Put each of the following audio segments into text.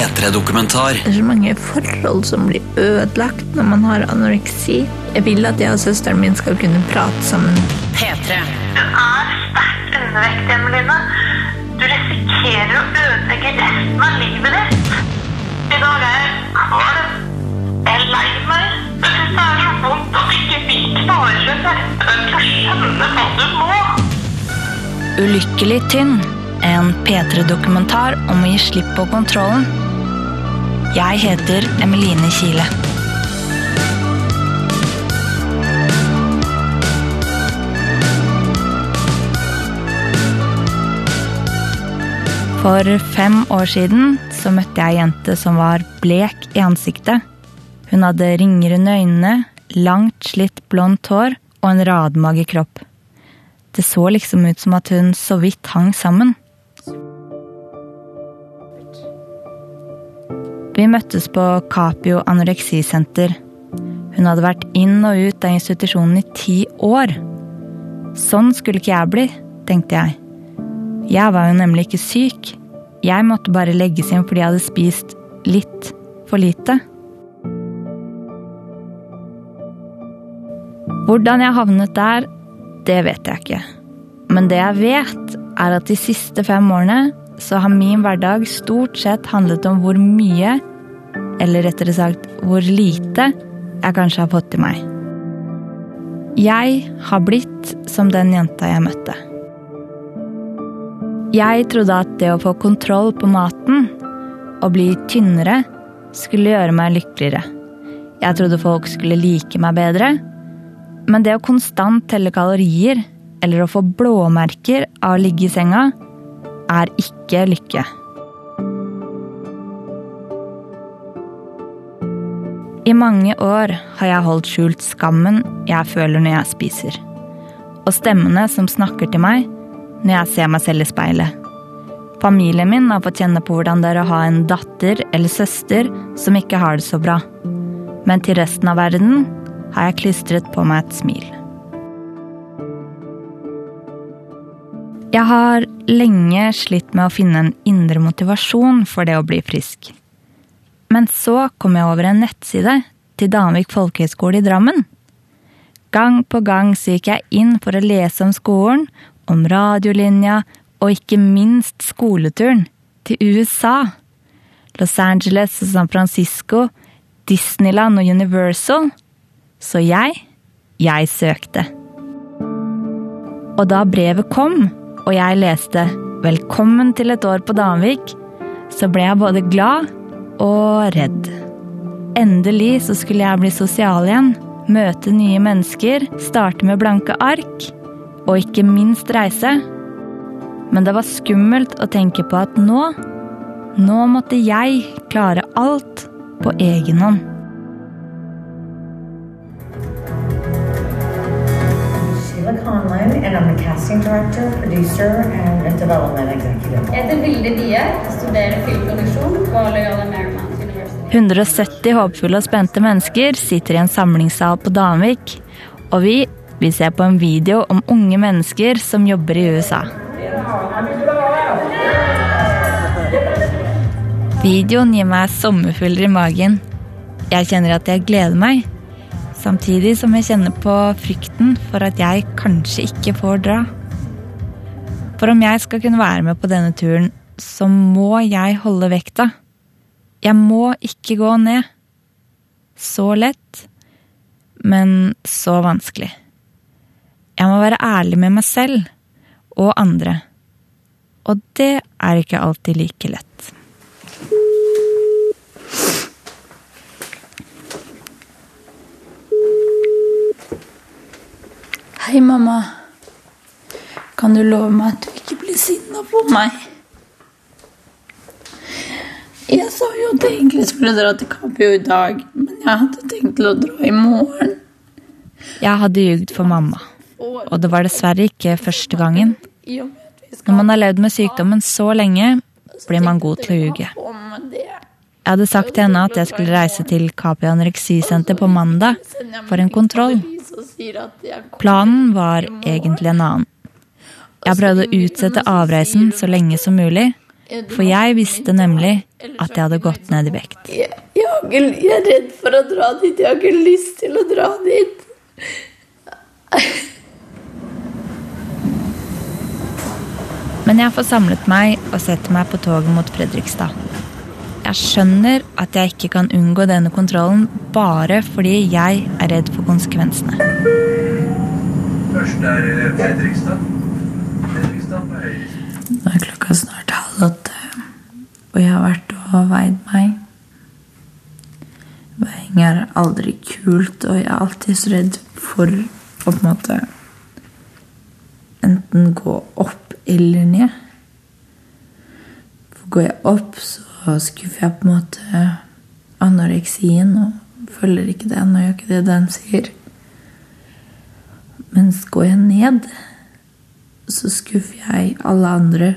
P3-dokumentar. Det er så mange forhold som blir ødelagt når man har anoreksi. Jeg vil at jeg og søsteren min skal kunne prate sammen. P3. Du er sterkt undervektig, Emeline. Du risikerer å ødelegge resten av livet ditt. I dag er jeg kvalm. Jeg er lei meg. Jeg synes det er så vondt at ikke vi klarer å sette deg til å skjønne hva du må. Ulykkelig tynn. En P3-dokumentar om å gi slipp på kontrollen. Jeg heter Emeline Kile. For fem år siden så møtte jeg ei jente som var blek i ansiktet. Hun hadde ringer under øynene, langt, slitt blondt hår og en radmager kropp. Det så liksom ut som at hun så vidt hang sammen. Vi møttes på Capio anoreksisenter. Hun hadde vært inn og ut av institusjonen i ti år. Sånn skulle ikke jeg bli, tenkte jeg. Jeg var jo nemlig ikke syk. Jeg måtte bare legges inn fordi jeg hadde spist litt for lite. Hvordan jeg havnet der, det vet jeg ikke. Men det jeg vet, er at de siste fem årene så har min hverdag stort sett handlet om hvor mye, eller rettere sagt hvor lite, jeg kanskje har fått i meg. Jeg har blitt som den jenta jeg møtte. Jeg trodde at det å få kontroll på maten og bli tynnere skulle gjøre meg lykkeligere. Jeg trodde folk skulle like meg bedre. Men det å konstant telle kalorier eller å få blåmerker av å ligge i senga, er ikke lykke. I mange år har jeg holdt skjult skammen jeg føler når jeg spiser. Og stemmene som snakker til meg når jeg ser meg selv i speilet. Familien min har fått kjenne på hvordan det er å ha en datter eller søster som ikke har det så bra. Men til resten av verden har jeg klistret på meg et smil. Jeg har lenge slitt med å finne en indre motivasjon for det å bli frisk. Men så kom jeg over en nettside til Danvik folkehøgskole i Drammen. Gang på gang så gikk jeg inn for å lese om skolen, om radiolinja og ikke minst skoleturen til USA. Los Angeles og San Francisco, Disneyland og Universal. Så jeg, jeg søkte. Og da brevet kom, og jeg leste 'Velkommen til et år på Danvik', så ble jeg både glad og redd. Endelig så skulle jeg bli sosial igjen, møte nye mennesker, starte med blanke ark, og ikke minst reise. Men det var skummelt å tenke på at nå, nå måtte jeg klare alt på egen hånd. I'm the casting director, producer, and a development executive. Jeg heter Vilde Bie, studerer filmproduksjon på Loyola Marymount University. 170 håpfulle og spente mennesker sitter i en samlingssal på Danvik, og vi, vi ser på en video om unge mennesker som jobber i USA. Videoen gir meg sommerfugler i magen. Jeg kjenner at jeg gleder meg, samtidig som jeg kjenner på frykten for at jeg kanskje ikke får dra. For om jeg skal kunne være med på denne turen, så må jeg holde vekta. Jeg må ikke gå ned. Så lett, men så vanskelig. Jeg må være ærlig med meg selv og andre. Og det er ikke alltid like lett. Hei, mamma. Kan du love meg at du ikke blir sinna på meg? Jeg sa jo at jeg egentlig skulle dra til Capio i dag, men jeg hadde tenkt til å dra i morgen. Jeg hadde ljugd for mamma, og det var dessverre ikke første gangen. Når man har levd med sykdommen så lenge, blir man god til å ljuge. Jeg hadde sagt til henne at jeg skulle reise til Capio anoreksisenter på mandag for en kontroll. Planen var egentlig en annen. Jeg prøvde å utsette avreisen så lenge som mulig, For jeg visste nemlig at jeg hadde gått ned i vekt. Jeg, jeg, jeg er redd for å dra dit. Jeg har ikke lyst til å dra dit. Men jeg får samlet meg og setter meg på toget mot Fredrikstad. Jeg skjønner at jeg ikke kan unngå denne kontrollen bare fordi jeg er redd for konsekvensene. Først er det Fredrikstad. Fredrikstad på høyre. Nå er klokka snart halv åtte, og jeg har vært og veid meg. Veiing er aldri kult, og jeg er alltid så redd for å på en måte enten gå opp eller ned. Går jeg opp, så skuffer jeg på en måte anoreksien og følger ikke den og gjør ikke det den sier. Mens går jeg ned, så skuffer jeg alle andre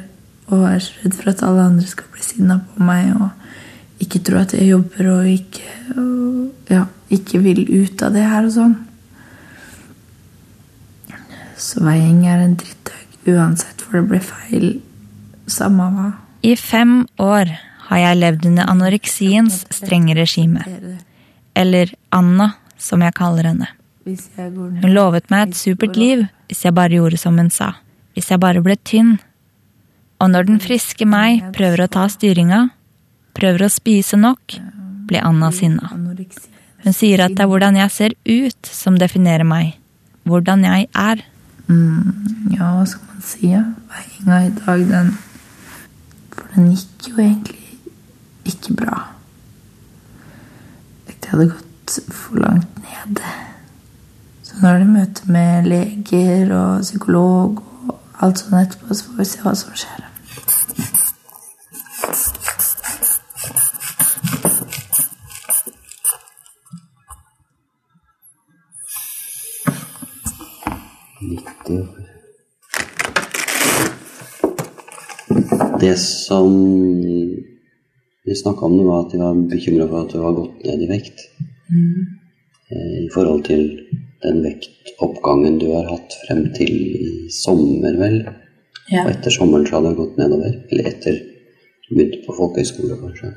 og er så redd for at alle andre skal bli sinna på meg og ikke tro at jeg jobber og ikke, og, ja, ikke vil ut av det her og sånn. Så veiing er en drittdag uansett, for det blir feil samme hva. I fem år har jeg levd under anoreksiens strenge regime. Eller Anna, som jeg kaller henne. Hun lovet meg et supert liv hvis jeg bare gjorde som hun sa. Hvis jeg bare ble tynn. Og når den friske meg prøver å ta styringa, prøver å spise nok, blir Anna sinna. Hun sier at det er hvordan jeg ser ut som definerer meg. Hvordan jeg er. Mm, ja, hva skal man si? Veiinga i dag, den For det gikk jo egentlig ikke bra. Det hadde gått for langt ned. Så nå er det møte med leger og psykolog og alt sånt etterpå, så får vi se hva som skjer. Det som vi snakka om, det var at de var bekymra for at du var gått ned i vekt. Mm. I forhold til den vektoppgangen du har hatt frem til i sommer, vel. Ja. Og etter sommeren så hadde det gått nedover. Eller etter du begynte på folkehøyskole, kanskje.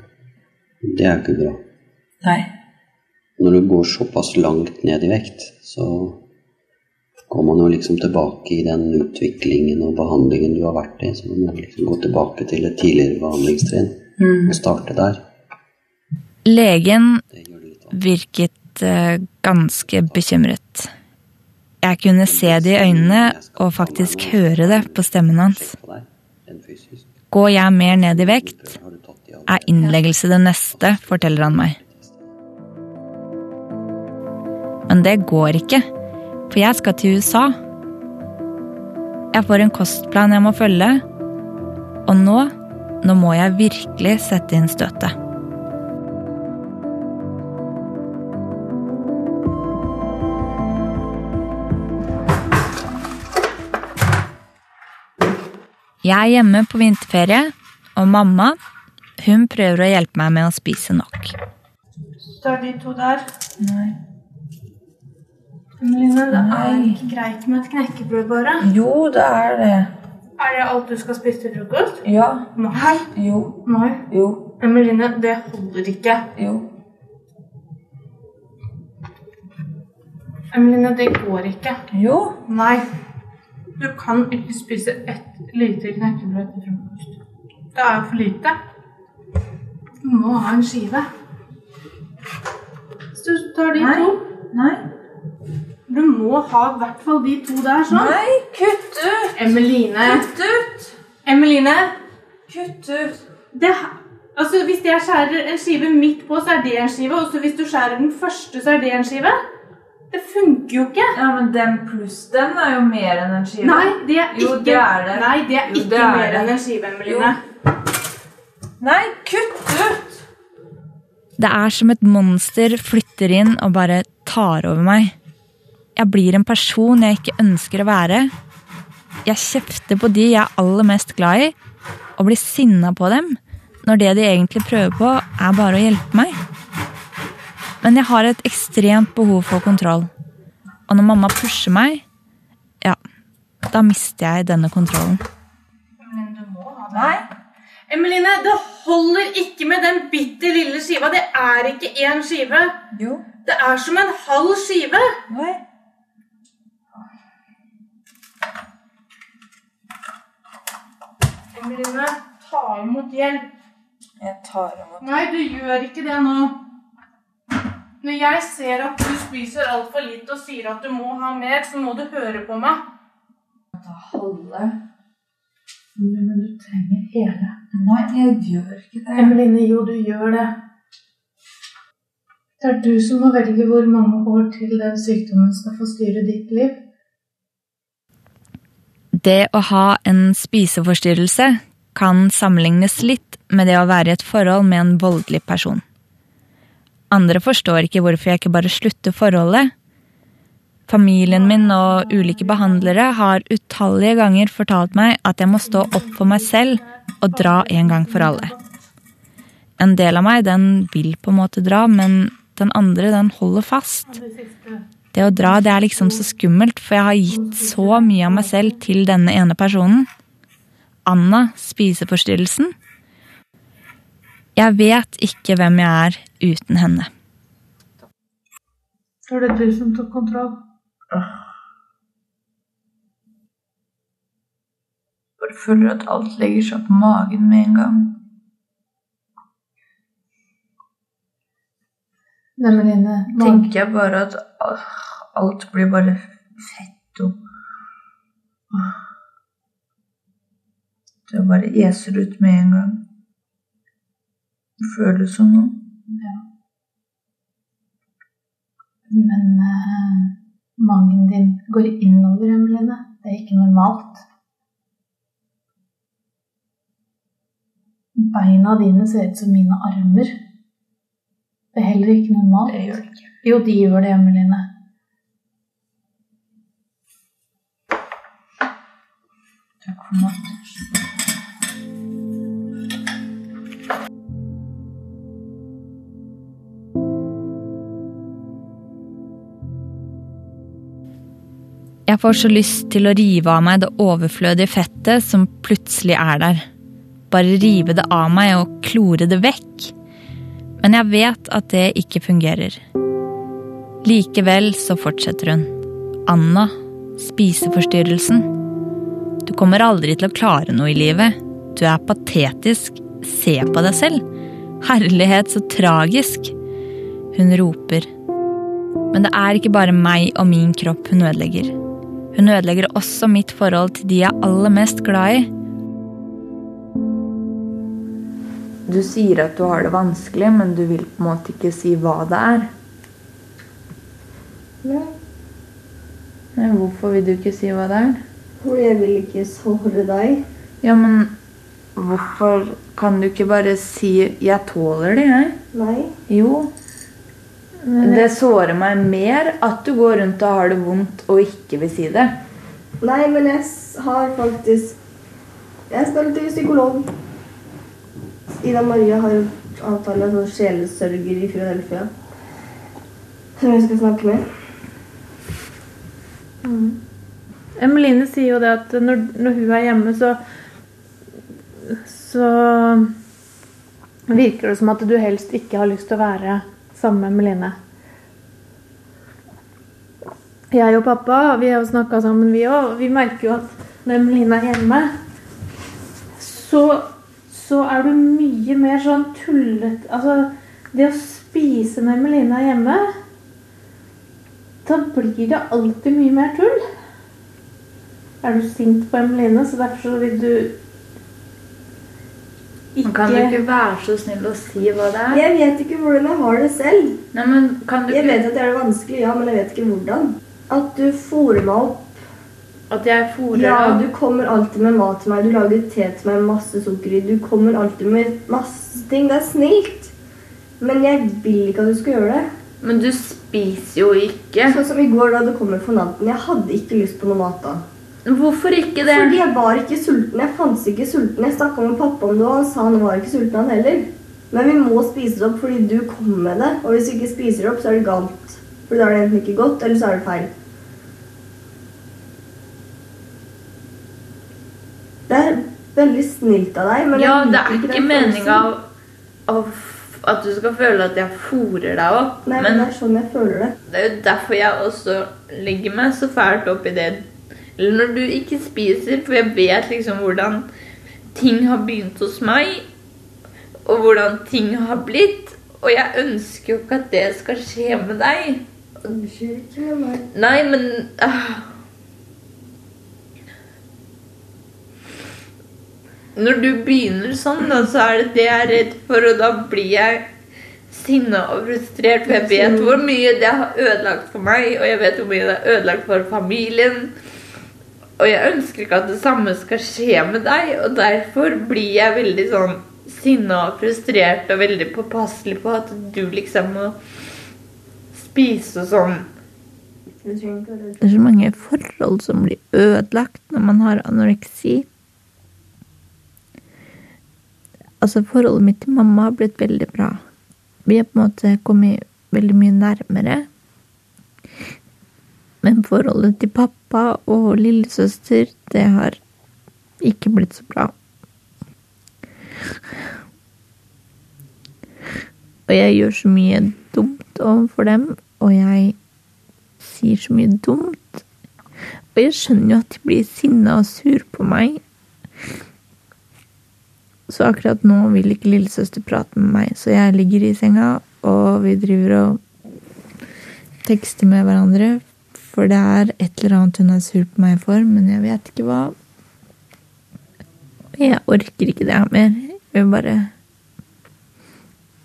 Det er jo ikke bra. Nei. Når du går såpass langt ned i vekt, så går man jo liksom tilbake i den utviklingen og behandlingen du har vært i. Så man må liksom gå tilbake til et tidligere behandlingstrinn og starte der. Legen virket eh, ganske bekymret. Jeg kunne se det i øynene og faktisk høre det på stemmen hans. Går jeg mer ned i vekt, er innleggelse det neste, forteller han meg. Men det går ikke, for jeg skal til USA. Jeg får en kostplan jeg må følge, og nå, nå må jeg virkelig sette inn støtet. Jeg er hjemme på vinterferie, og mamma hun prøver å hjelpe meg med å spise nok. Så er de to der. Nei. Line, det er ikke greit med et knekkebrød, bare. Jo, det er det. Er det alt du skal spise til frokost? Ja. Nei. Jo. Nei. Jo. Emeline, det holder ikke. Jo. Emeline, det går ikke. Jo. Nei. Du kan ikke spise ett lite knekkebrød til frokost. Det er jo for lite. Du må ha en skive. Hvis du tar de Nei. to Nei. Du må ha i hvert fall de to der, sånn. Nei, kutt ut! Emeline. Kutt ut! Emeline. Kutt ut! Det, altså, hvis jeg skjærer en skive midt på, så er det en skive. Og hvis du skjærer den første, så er det en skive. Det funker jo ikke. Ja, men den pluss den er jo mer enn en skive. Nei, det er Jo, ikke, det er det. Nei, det er Jo, ikke det er mer det. enn en skive, Emeline. Nei, kutt ut! Det er som et monster flytter inn og bare tar over meg. Jeg blir en person jeg ikke ønsker å være. Jeg kjefter på de jeg er aller mest glad i, og blir sinna på dem, når det de egentlig prøver på, er bare å hjelpe meg. Men jeg har et ekstremt behov for kontroll. Og når mamma pusher meg, ja, da mister jeg denne kontrollen. Men du må ha det. Nei. Emeline, det holder ikke med den bitte lille skiva. Det er ikke én skive. Jo. Det er som en halv skive. Nei. Emeline, ta imot hjelp. Jeg tar imot. Nei, du gjør ikke det nå. Når jeg ser at du spiser altfor lite og sier at du må ha mer, så må du høre på meg. Ta halve. Men du trenger hele. Nei, jeg gjør ikke det. Emeline, jo, du gjør det. Det er du som må velge hvor mange år til den sykdommen skal få styre ditt liv. Det å ha en spiseforstyrrelse kan sammenlignes litt med det å være i et forhold med en voldelig person. Andre forstår ikke hvorfor jeg ikke bare slutter forholdet. Familien min og ulike behandlere har utallige ganger fortalt meg at jeg må stå opp for meg selv og dra en gang for alle. En del av meg den vil på en måte dra, men den andre den holder fast. Det å dra det er liksom så skummelt, for jeg har gitt så mye av meg selv til denne ene personen. Anna, spiseforstyrrelsen. Jeg vet ikke hvem jeg er uten henne. Så er det du som tok kontroll. Bare føler at alt legger seg på magen med en gang. Emeline, Tenker jeg bare at ah, alt blir bare fett og. Det bare eser ut med en gang. Det føles som noe. Men eh, magen din går innover, Emeline. Det er ikke normalt. Beina dine ser ut som mine armer. Det er heller ikke normalt. Det gjør det ikke. Jo, de gjør det, Emeline. Takk for nå. Jeg får så lyst til å rive av meg det overflødige fettet som plutselig er der. Bare rive det av meg og klore det vekk. Men jeg vet at det ikke fungerer. Likevel så fortsetter hun. Anna, spiseforstyrrelsen. Du kommer aldri til å klare noe i livet. Du er patetisk. Se på deg selv. Herlighet, så tragisk. Hun roper. Men det er ikke bare meg og min kropp hun ødelegger. Hun ødelegger også mitt forhold til de jeg er aller mest glad i. Du sier at du har det vanskelig, men du vil på en måte ikke si hva det er. Nei, Nei, hvorfor vil du ikke si hva det er? Fordi jeg vil ikke såre deg. Ja, men hvorfor kan du ikke bare si 'jeg tåler det', jeg? Nei. Jo. Det sårer meg mer at du går rundt og har det vondt og ikke vil si det. Nei, men jeg har faktisk Jeg skal til psykolog. Ida Marie har jo avtale med sånn sjelesørger i Philadelphia. Som vi skal snakke med. Emeline sier jo det at når, når hun er hjemme, så Så virker det som at du helst ikke har lyst til å være sammen med Emeline. Jeg og pappa vi har jo snakka sammen, vi òg. Vi merker jo at når Emeline er hjemme, så, så er du mye mer sånn tullete Altså, det å spise med Emeline er hjemme, da blir det alltid mye mer tull. Er du sint på Emeline, så derfor så vil du ikke Kan du ikke være så snill å si hva det er? Jeg vet ikke hvordan jeg har det selv. Nei, men kan du Jeg ikke vet at det er vanskelig, ja, men jeg vet ikke hvordan. At du fòrer meg opp. At jeg fôrer Ja, du kommer alltid med mat til meg. Du lager te til meg med masse sukker i. Du kommer alltid med masse ting. Det er snilt. Men jeg vil ikke at du skal gjøre det. Men du spiser jo ikke. Sånn som i går da du kom med fanaten. Jeg hadde ikke lyst på noe mat da. Hvorfor ikke det? Fordi jeg var ikke sulten. Jeg fantes ikke sulten. Jeg snakka med pappa om det, og han sa han var ikke sulten han heller. Men vi må spise det opp fordi du kom med det. Og hvis vi ikke spiser det opp, så er det galt. For da er det enten ikke godt, eller så er det feil. Det er veldig snilt av deg. Men Ja, det er ikke den meninga at du skal føle at jeg fòrer deg opp. Nei, men Men det er sånn jeg føler det. det er jo derfor jeg også legger meg så fælt opp i det. Eller når du ikke spiser, for jeg vet liksom hvordan ting har begynt hos meg, og hvordan ting har blitt. Og jeg ønsker jo ikke at det skal skje med deg. Det skjer ikke med meg. Nei, men ah. Når du begynner sånn, da, så er det det jeg er redd for, og da blir jeg sinna og frustrert. For jeg vet hvor mye det har ødelagt for meg, og jeg vet hvor mye det har ødelagt for familien. Og jeg ønsker ikke at det samme skal skje med deg, og derfor blir jeg veldig sånn sinna og frustrert og veldig påpasselig på at du liksom må spise og sånn. Det er så mange forhold som blir ødelagt når man har anoreksi. Altså, forholdet mitt til mamma har blitt veldig bra. Vi har på en måte kommet veldig mye nærmere. Men forholdet til pappa og lillesøster, det har ikke blitt så bra. Og jeg gjør så mye dumt overfor dem, og jeg sier så mye dumt. Og jeg skjønner jo at de blir sinna og sur på meg. Så akkurat nå vil ikke lillesøster prate med meg, så jeg ligger i senga, og vi driver og tekster med hverandre. For det er et eller annet hun er sur på meg for, men jeg vet ikke hva. Jeg orker ikke det her mer. Jeg vil bare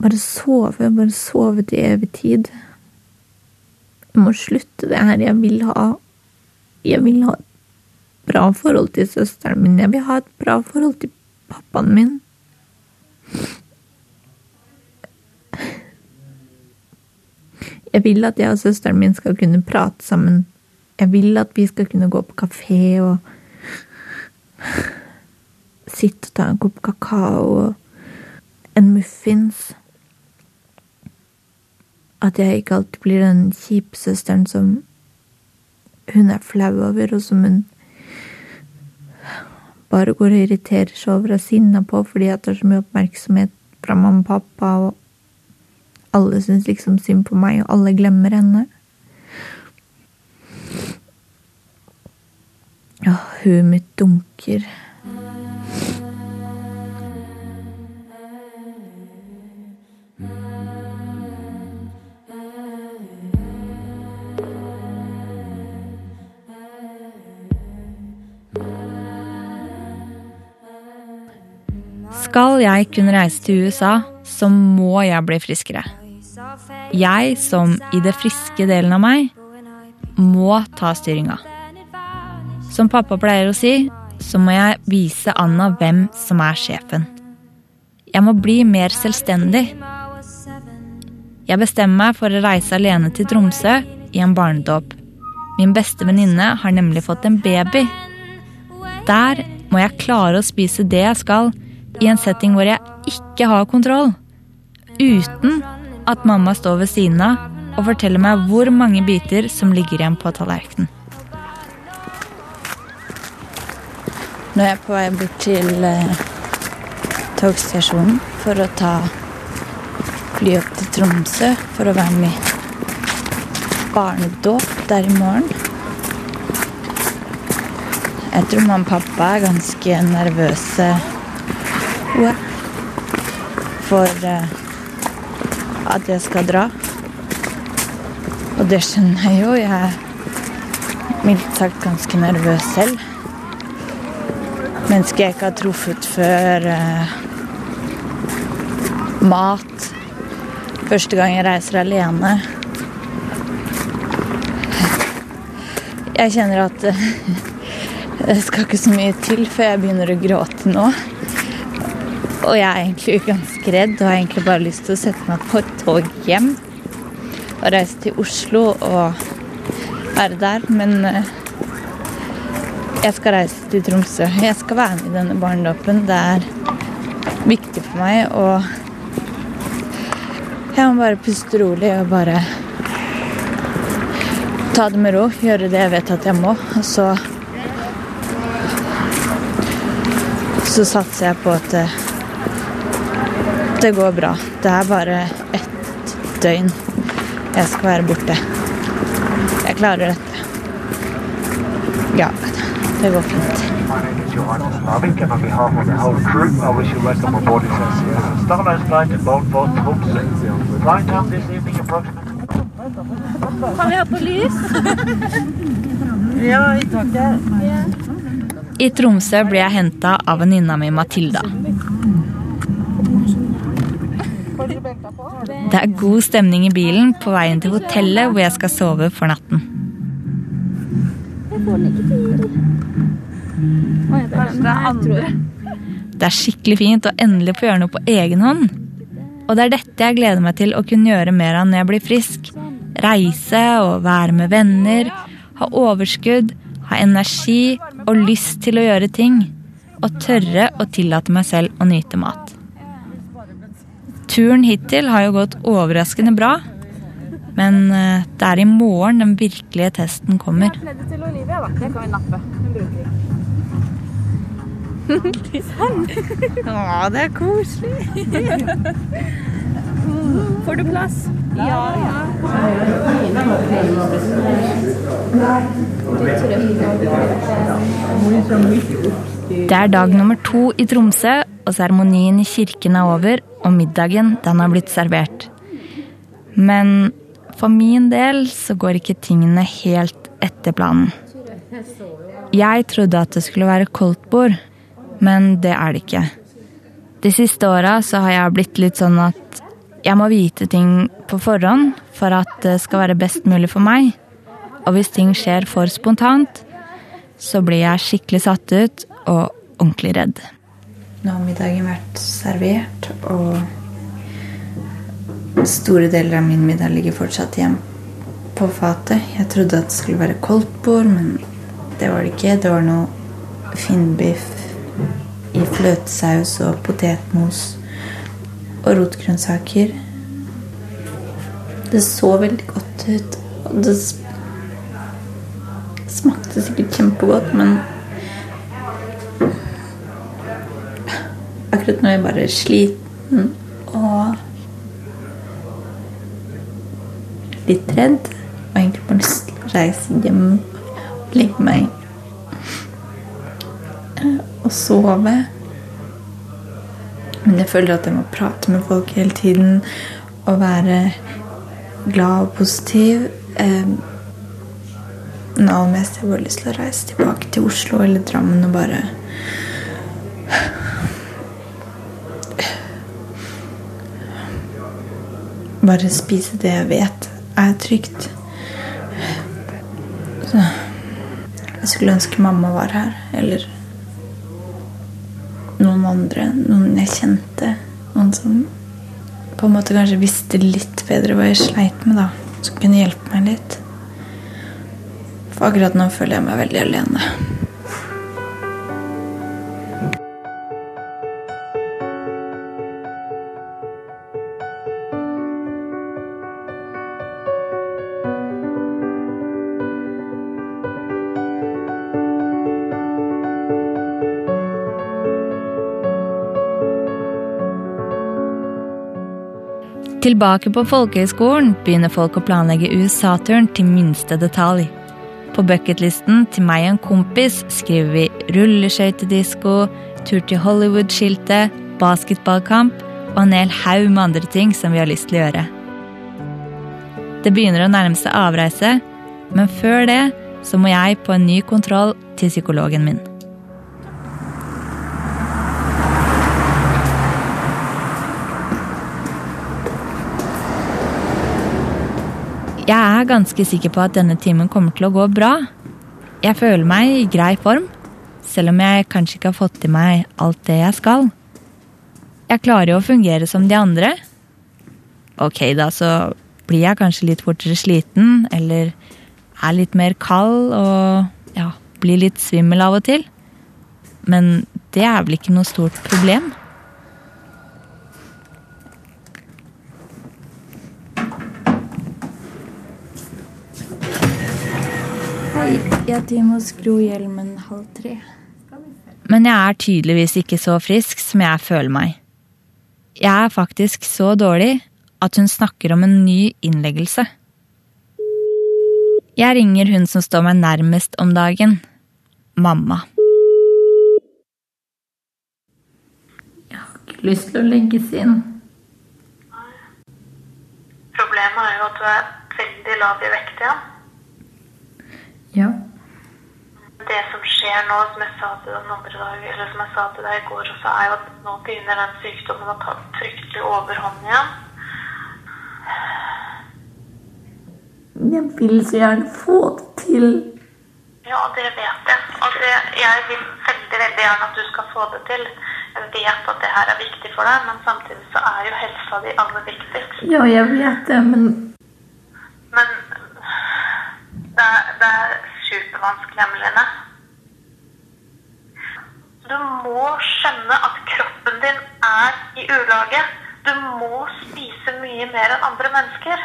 bare sove. Bare sove til evig tid. Jeg må slutte det her. Jeg vil ha Jeg vil ha et bra forhold til søsteren min. Jeg vil ha et bra forhold til pappaen min. Jeg vil at jeg og søsteren min skal kunne prate sammen. Jeg vil at vi skal kunne gå på kafé og sitte og ta en kopp kakao og en muffins. At jeg ikke alltid blir den kjipsøsteren som hun er flau over, og som hun bare går og irriterer seg over og sinna på fordi det er så mye oppmerksomhet fra mamma og pappa, og alle syns liksom synd på meg, og alle glemmer henne. Ja, huet mitt dunker. Skal jeg kunne reise til USA, så må jeg bli friskere. Jeg, som i det friske delen av meg, må ta styringa. Som pappa pleier å si, så må jeg vise Anna hvem som er sjefen. Jeg må bli mer selvstendig. Jeg bestemmer meg for å reise alene til Tromsø i en barnedåp. Min beste venninne har nemlig fått en baby. Der må jeg klare å spise det jeg skal, i en setting hvor jeg ikke har kontroll. Uten at mamma står ved siden av og forteller meg hvor mange biter som ligger igjen på tallerkenen. Nå er jeg på vei bort til eh, togstasjonen for å ta fly opp til Tromsø for å være med i barnedåp der i morgen. Jeg tror mamma og pappa er ganske nervøse Wow. for eh, at jeg skal dra. Og det skjønner jeg jo. Jeg er mildt sagt ganske nervøs selv. Mennesker jeg ikke har truffet før. eh, mat. Første gang jeg reiser alene. Jeg kjenner at eh, det skal ikke så mye til før jeg begynner å gråte nå. Og jeg er egentlig ganske redd og har egentlig bare lyst til å sette meg på et tog hjem. Og reise til Oslo og være der. Men eh, jeg skal reise til Tromsø. Jeg skal være med i denne barnedåpen. Det er viktig for meg, og jeg må bare puste rolig og bare ta det med ro. Gjøre det jeg vet at jeg må. Og så så satser jeg på at det, går bra. Det er bare ett døgn jeg skal være borte. Jeg klarer dette. Ja, det går fint. Kan vi ha på lys? Ja, i taket. I Tromsø ble jeg henta av venninna mi Matilda. Det er god stemning i bilen på veien til hotellet hvor jeg skal sove for natten. Det er skikkelig fint å endelig få gjøre noe på egen hånd. Og det er dette jeg gleder meg til å kunne gjøre mer av når jeg blir frisk. Reise og være med venner. Ha overskudd, ha energi og lyst til å gjøre ting. Og tørre å tillate meg selv å nyte mat. Turen hittil har jo gått overraskende bra. Men eh, det er i morgen den virkelige testen kommer. Det kan vi nappe. Den bruker vi. sånn. Å, det er koselig. Får du plass? Ja, ja. Det er dag nummer to i Tromsø, og seremonien i kirken er over, og middagen den har blitt servert. Men for min del så går ikke tingene helt etter planen. Jeg trodde at det skulle være koldtbord, men det er det ikke. De siste åra så har jeg blitt litt sånn at jeg må vite ting på forhånd for at det skal være best mulig for meg. Og hvis ting skjer for spontant, så blir jeg skikkelig satt ut og ordentlig redd. Nå har middagen vært servert, og store deler av min middag ligger fortsatt igjen på fatet. Jeg trodde at det skulle være koldtbord, men det var det ikke. Det var noe finnbiff i fløtesaus og potetmos og rotgrønnsaker. Det så veldig godt ut. Og det smakte sikkert kjempegodt, men Akkurat nå er jeg bare sliten og litt redd. Og egentlig bare lyst til å reise hjem og legge meg eh, og sove. Men jeg føler at jeg må prate med folk hele tiden og være glad og positiv. Men aller mest jeg har bare lyst til å reise tilbake til Oslo eller Drammen og bare Bare spise det jeg vet er trygt. Så jeg skulle ønske mamma var her, eller noen andre. Noen jeg kjente. Noen som på en måte kanskje visste litt bedre hva jeg sleit med, da. Som kunne hjelpe meg litt. For akkurat nå føler jeg meg veldig alene. Tilbake på folkehøyskolen begynner folk å planlegge USA-turen til minste detalj. På bucketlisten til meg og en kompis skriver vi rulleskøytedisko, tur til Hollywood-skiltet, basketballkamp og en hel haug med andre ting som vi har lyst til å gjøre. Det begynner å nærme seg avreise, men før det så må jeg på en ny kontroll til psykologen min. Jeg er ganske sikker på at denne timen kommer til å gå bra. Jeg føler meg i grei form, selv om jeg kanskje ikke har fått i meg alt det jeg skal. Jeg klarer jo å fungere som de andre. Ok, da, så blir jeg kanskje litt fortere sliten, eller er litt mer kald og ja, blir litt svimmel av og til. Men det er vel ikke noe stort problem? Jeg time hos Hjelmen halv tre. Men jeg er tydeligvis ikke så frisk som jeg føler meg. Jeg er faktisk så dårlig at hun snakker om en ny innleggelse. Jeg ringer hun som står meg nærmest om dagen. Mamma. Jeg har Ikke lyst til å legges inn. Problemet er jo at du er veldig lav i vekt igjen. Ja. Det som skjer nå, som jeg sa til den andre dag, eller som jeg sa til deg i går også, er jo at nå begynner den sykdommen å ta fryktelig overhånd igjen. Jeg vil så gjerne få det til. Ja, det vet jeg. Altså, jeg vil veldig, veldig gjerne at du skal få det til. Jeg vet at det her er viktig for deg, men samtidig så er jo helsa di aller viktigst. Ja, jeg vet det, men Men det er, det er supervanskelig, Emeline. Du må skjønne at kroppen din er i ulage. Du må spise mye mer enn andre mennesker.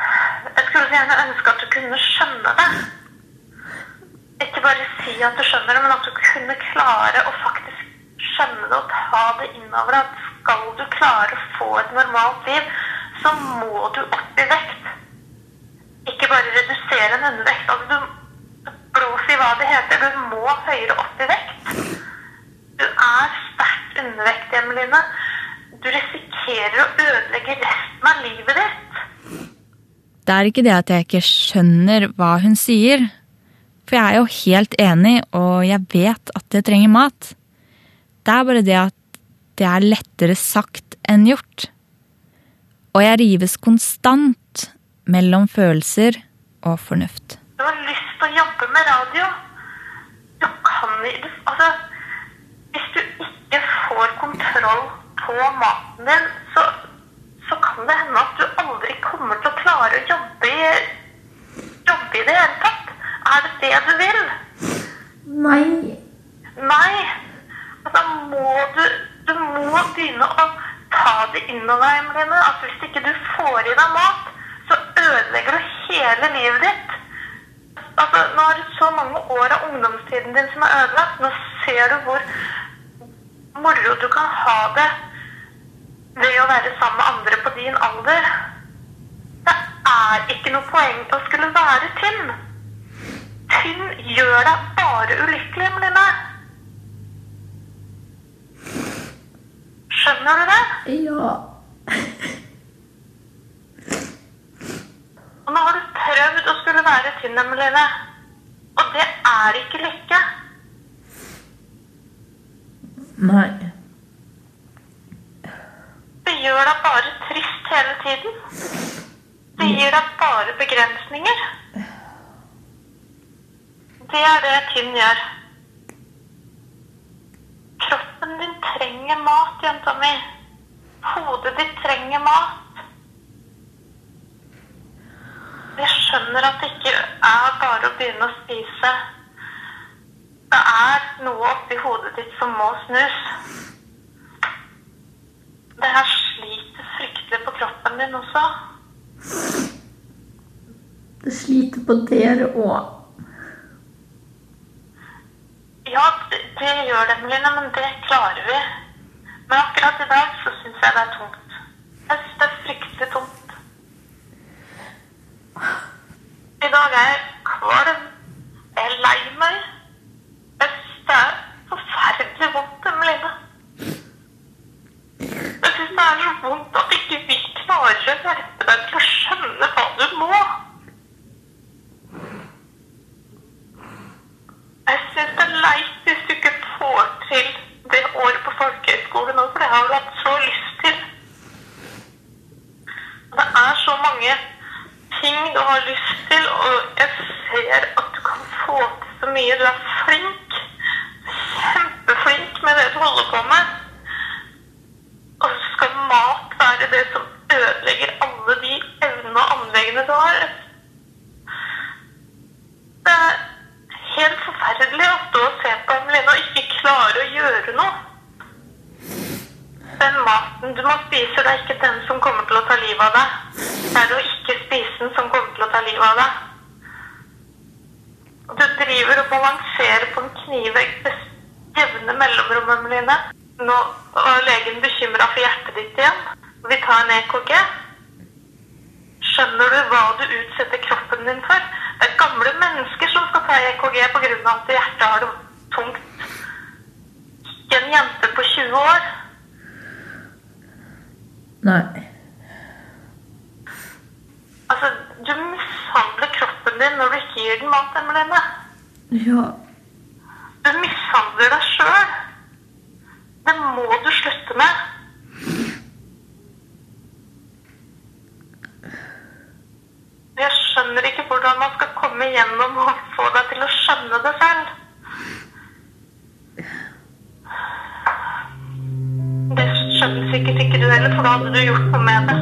Jeg skulle så gjerne ønske at du kunne skjønne det. Ikke bare si at du skjønner det, men at du kunne klare å faktisk skjønne det og ta det innover deg. Skal du klare å få et normalt liv, så må du opp i vekt. Ikke bare redusere en undervekt. Altså, du blås i hva det heter. Du må høyere opp i vekt. Du er sterkt undervektig, Emeline. Du risikerer å ødelegge resten av livet ditt. Det er ikke det at jeg ikke skjønner hva hun sier. For jeg er jo helt enig, og jeg vet at jeg trenger mat. Det er bare det at det er lettere sagt enn gjort. Og jeg rives konstant mellom følelser og fornuft. Du har lyst til å jobbe med radio. Kan vi Altså, hvis du ikke får kontroll på maten din, så, så kan det hende at du aldri kommer til å klare å jobbe i, jobbe i det hele tatt. Er det det du vil? Nei. Nei. Altså, må du Du må begynne å ta det innover deg, Emeline. At hvis ikke du får i deg mat, så ødelegger du hele livet ditt. Altså, nå det så mange år av ungdomstiden din som er ødelagt. Nå ser du hvor moro du kan ha det ved å være sammen med andre på din alder. Det er ikke noe poeng å skulle være tynn. Tynn gjør deg bare ulykkelig, Emeline. Skjønner du det? Ja. Og nå har du prøvd være tynn, Emeline. Og det er ikke lykke. Nei. Det gjør deg bare trist hele tiden. Det gir deg bare begrensninger. Det er det tynn gjør. Kroppen din trenger mat, jenta mi. Hodet ditt trenger mat. Jeg skjønner at det ikke er bare å begynne å spise. Det er noe oppi hodet ditt som må snus. Det her sliter fryktelig på kroppen din også. Det sliter på dere òg. Ja, det, det gjør det, Melina, men det klarer vi. Men akkurat i dag så syns jeg det er tungt. Jeg syns det er fryktelig tungt. I dag er jeg kvalm. Jeg er lei meg. Jeg syns det er forferdelig vondt, Emeline. Jeg syns det er så vondt at ikke vi klarer å hjelpe deg til å skjønne hva du må. Jeg syns det er leit hvis du ikke får til det året på folkehøyskole nå, for det har jeg hatt så lyst til. Det er så mange ting du har lyst til, og jeg ser at du kan få til så mye. Du er flink. Kjempeflink med det du holder på med. Og så skal mat være det som ødelegger alle de evnene og anleggene du har. Det er helt forferdelig å stå og se på Emeline og ikke klare å gjøre noe. Den maten du må spise, det er ikke den som kommer til å ta livet av deg. Det er å ikke spise den som kommer til å ta livet av deg. Du driver og balanserer på en knivegg med jevne mellomrom, Emeline. Nå er legen bekymra for hjertet ditt igjen. Vi tar en EKG. Skjønner du hva du utsetter kroppen din for? Det er gamle mennesker som skal ta EKG pga. at hjertet har det tungt. Ikke en jente på 20 år. Nei. Altså, du mishandler kroppen din når du ikke gir den mat, Emilene. Ja, Du mishandler deg sjøl. Det må du slutte med. Jeg skjønner ikke hvordan man skal komme gjennom og få deg til å skjønne det selv. Det skjønner sikkert ikke du heller, for da hadde du gjort noe med det.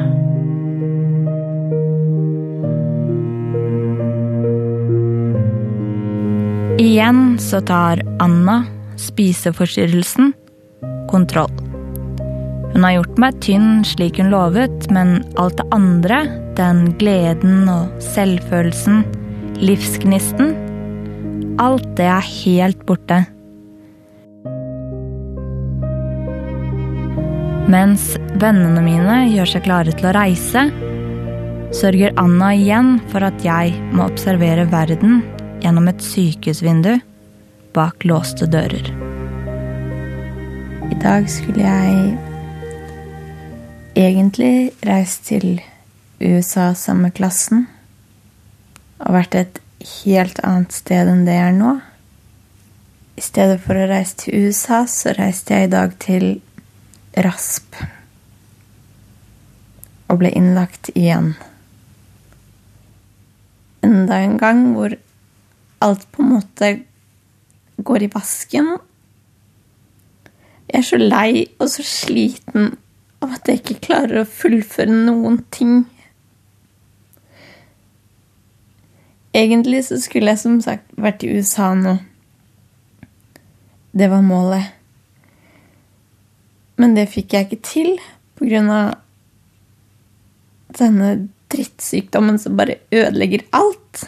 Igjen så tar Anna, spiseforstyrrelsen, kontroll. Hun har gjort meg tynn slik hun lovet, men alt det andre, den gleden og selvfølelsen, livsgnisten, alt det er helt borte. Mens vennene mine gjør seg klare til å reise, sørger Anna igjen for at jeg må observere verden gjennom et sykehusvindu bak låste dører. i dag skulle jeg egentlig reist til USA sammen med klassen. Og vært et helt annet sted enn det jeg er nå. I stedet for å reise til USA, så reiste jeg i dag til RASP. Og ble innlagt igjen. Enda en gang hvor alt på en måte går i vasken. Jeg er så lei og så sliten av at jeg ikke klarer å fullføre noen ting. Egentlig så skulle jeg som sagt vært i USA nå. Det var målet. Men det fikk jeg ikke til av denne drittsykdommen som bare ødelegger alt.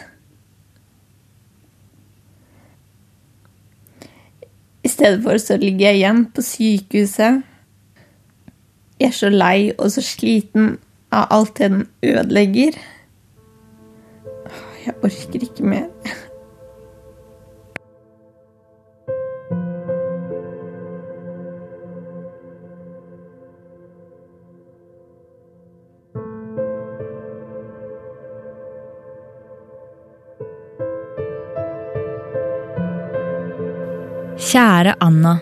I stedet for så ligger jeg igjen på sykehuset. Jeg er så lei og så sliten av alt det den ødelegger. Jeg orker ikke mer. Kjære Anna.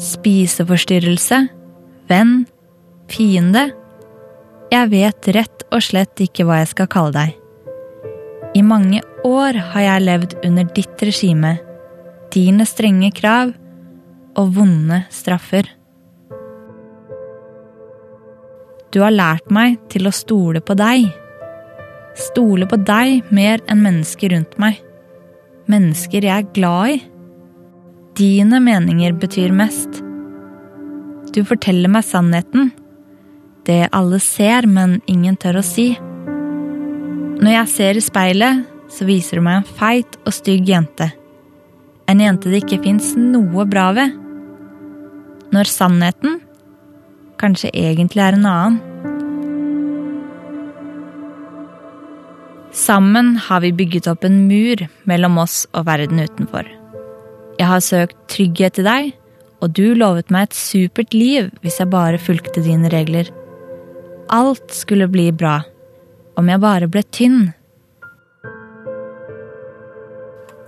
Spiseforstyrrelse. Venn. Fiende. Jeg vet rett og slett ikke hva jeg skal kalle deg. I mange år har jeg levd under ditt regime, dine strenge krav og vonde straffer. Du har lært meg til å stole på deg. Stole på deg mer enn mennesker rundt meg. Mennesker jeg er glad i. Dine meninger betyr mest. Du forteller meg sannheten. Det alle ser, men ingen tør å si. Når jeg ser i speilet, så viser du meg en feit og stygg jente. En jente det ikke fins noe bra ved. Når sannheten kanskje egentlig er en annen. Sammen har vi bygget opp en mur mellom oss og verden utenfor. Jeg har søkt trygghet i deg, og du lovet meg et supert liv hvis jeg bare fulgte dine regler. Alt skulle bli bra, om jeg bare ble tynn.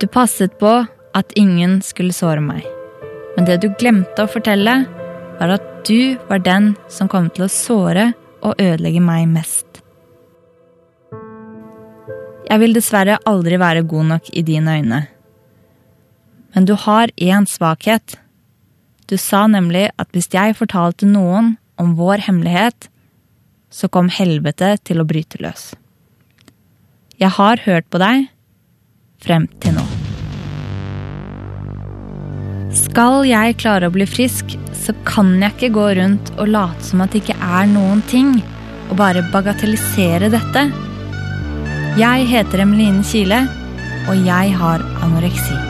Du passet på at ingen skulle såre meg, men det du glemte å fortelle, var at du var den som kom til å såre og ødelegge meg mest. Jeg vil dessverre aldri være god nok i dine øyne. Men du har én svakhet. Du sa nemlig at hvis jeg fortalte noen om vår hemmelighet, så kom helvete til å bryte løs. Jeg har hørt på deg frem til nå. Skal jeg klare å bli frisk, så kan jeg ikke gå rundt og late som at det ikke er noen ting, og bare bagatellisere dette. Jeg heter Emeline Kile. og jeg har anoreksi.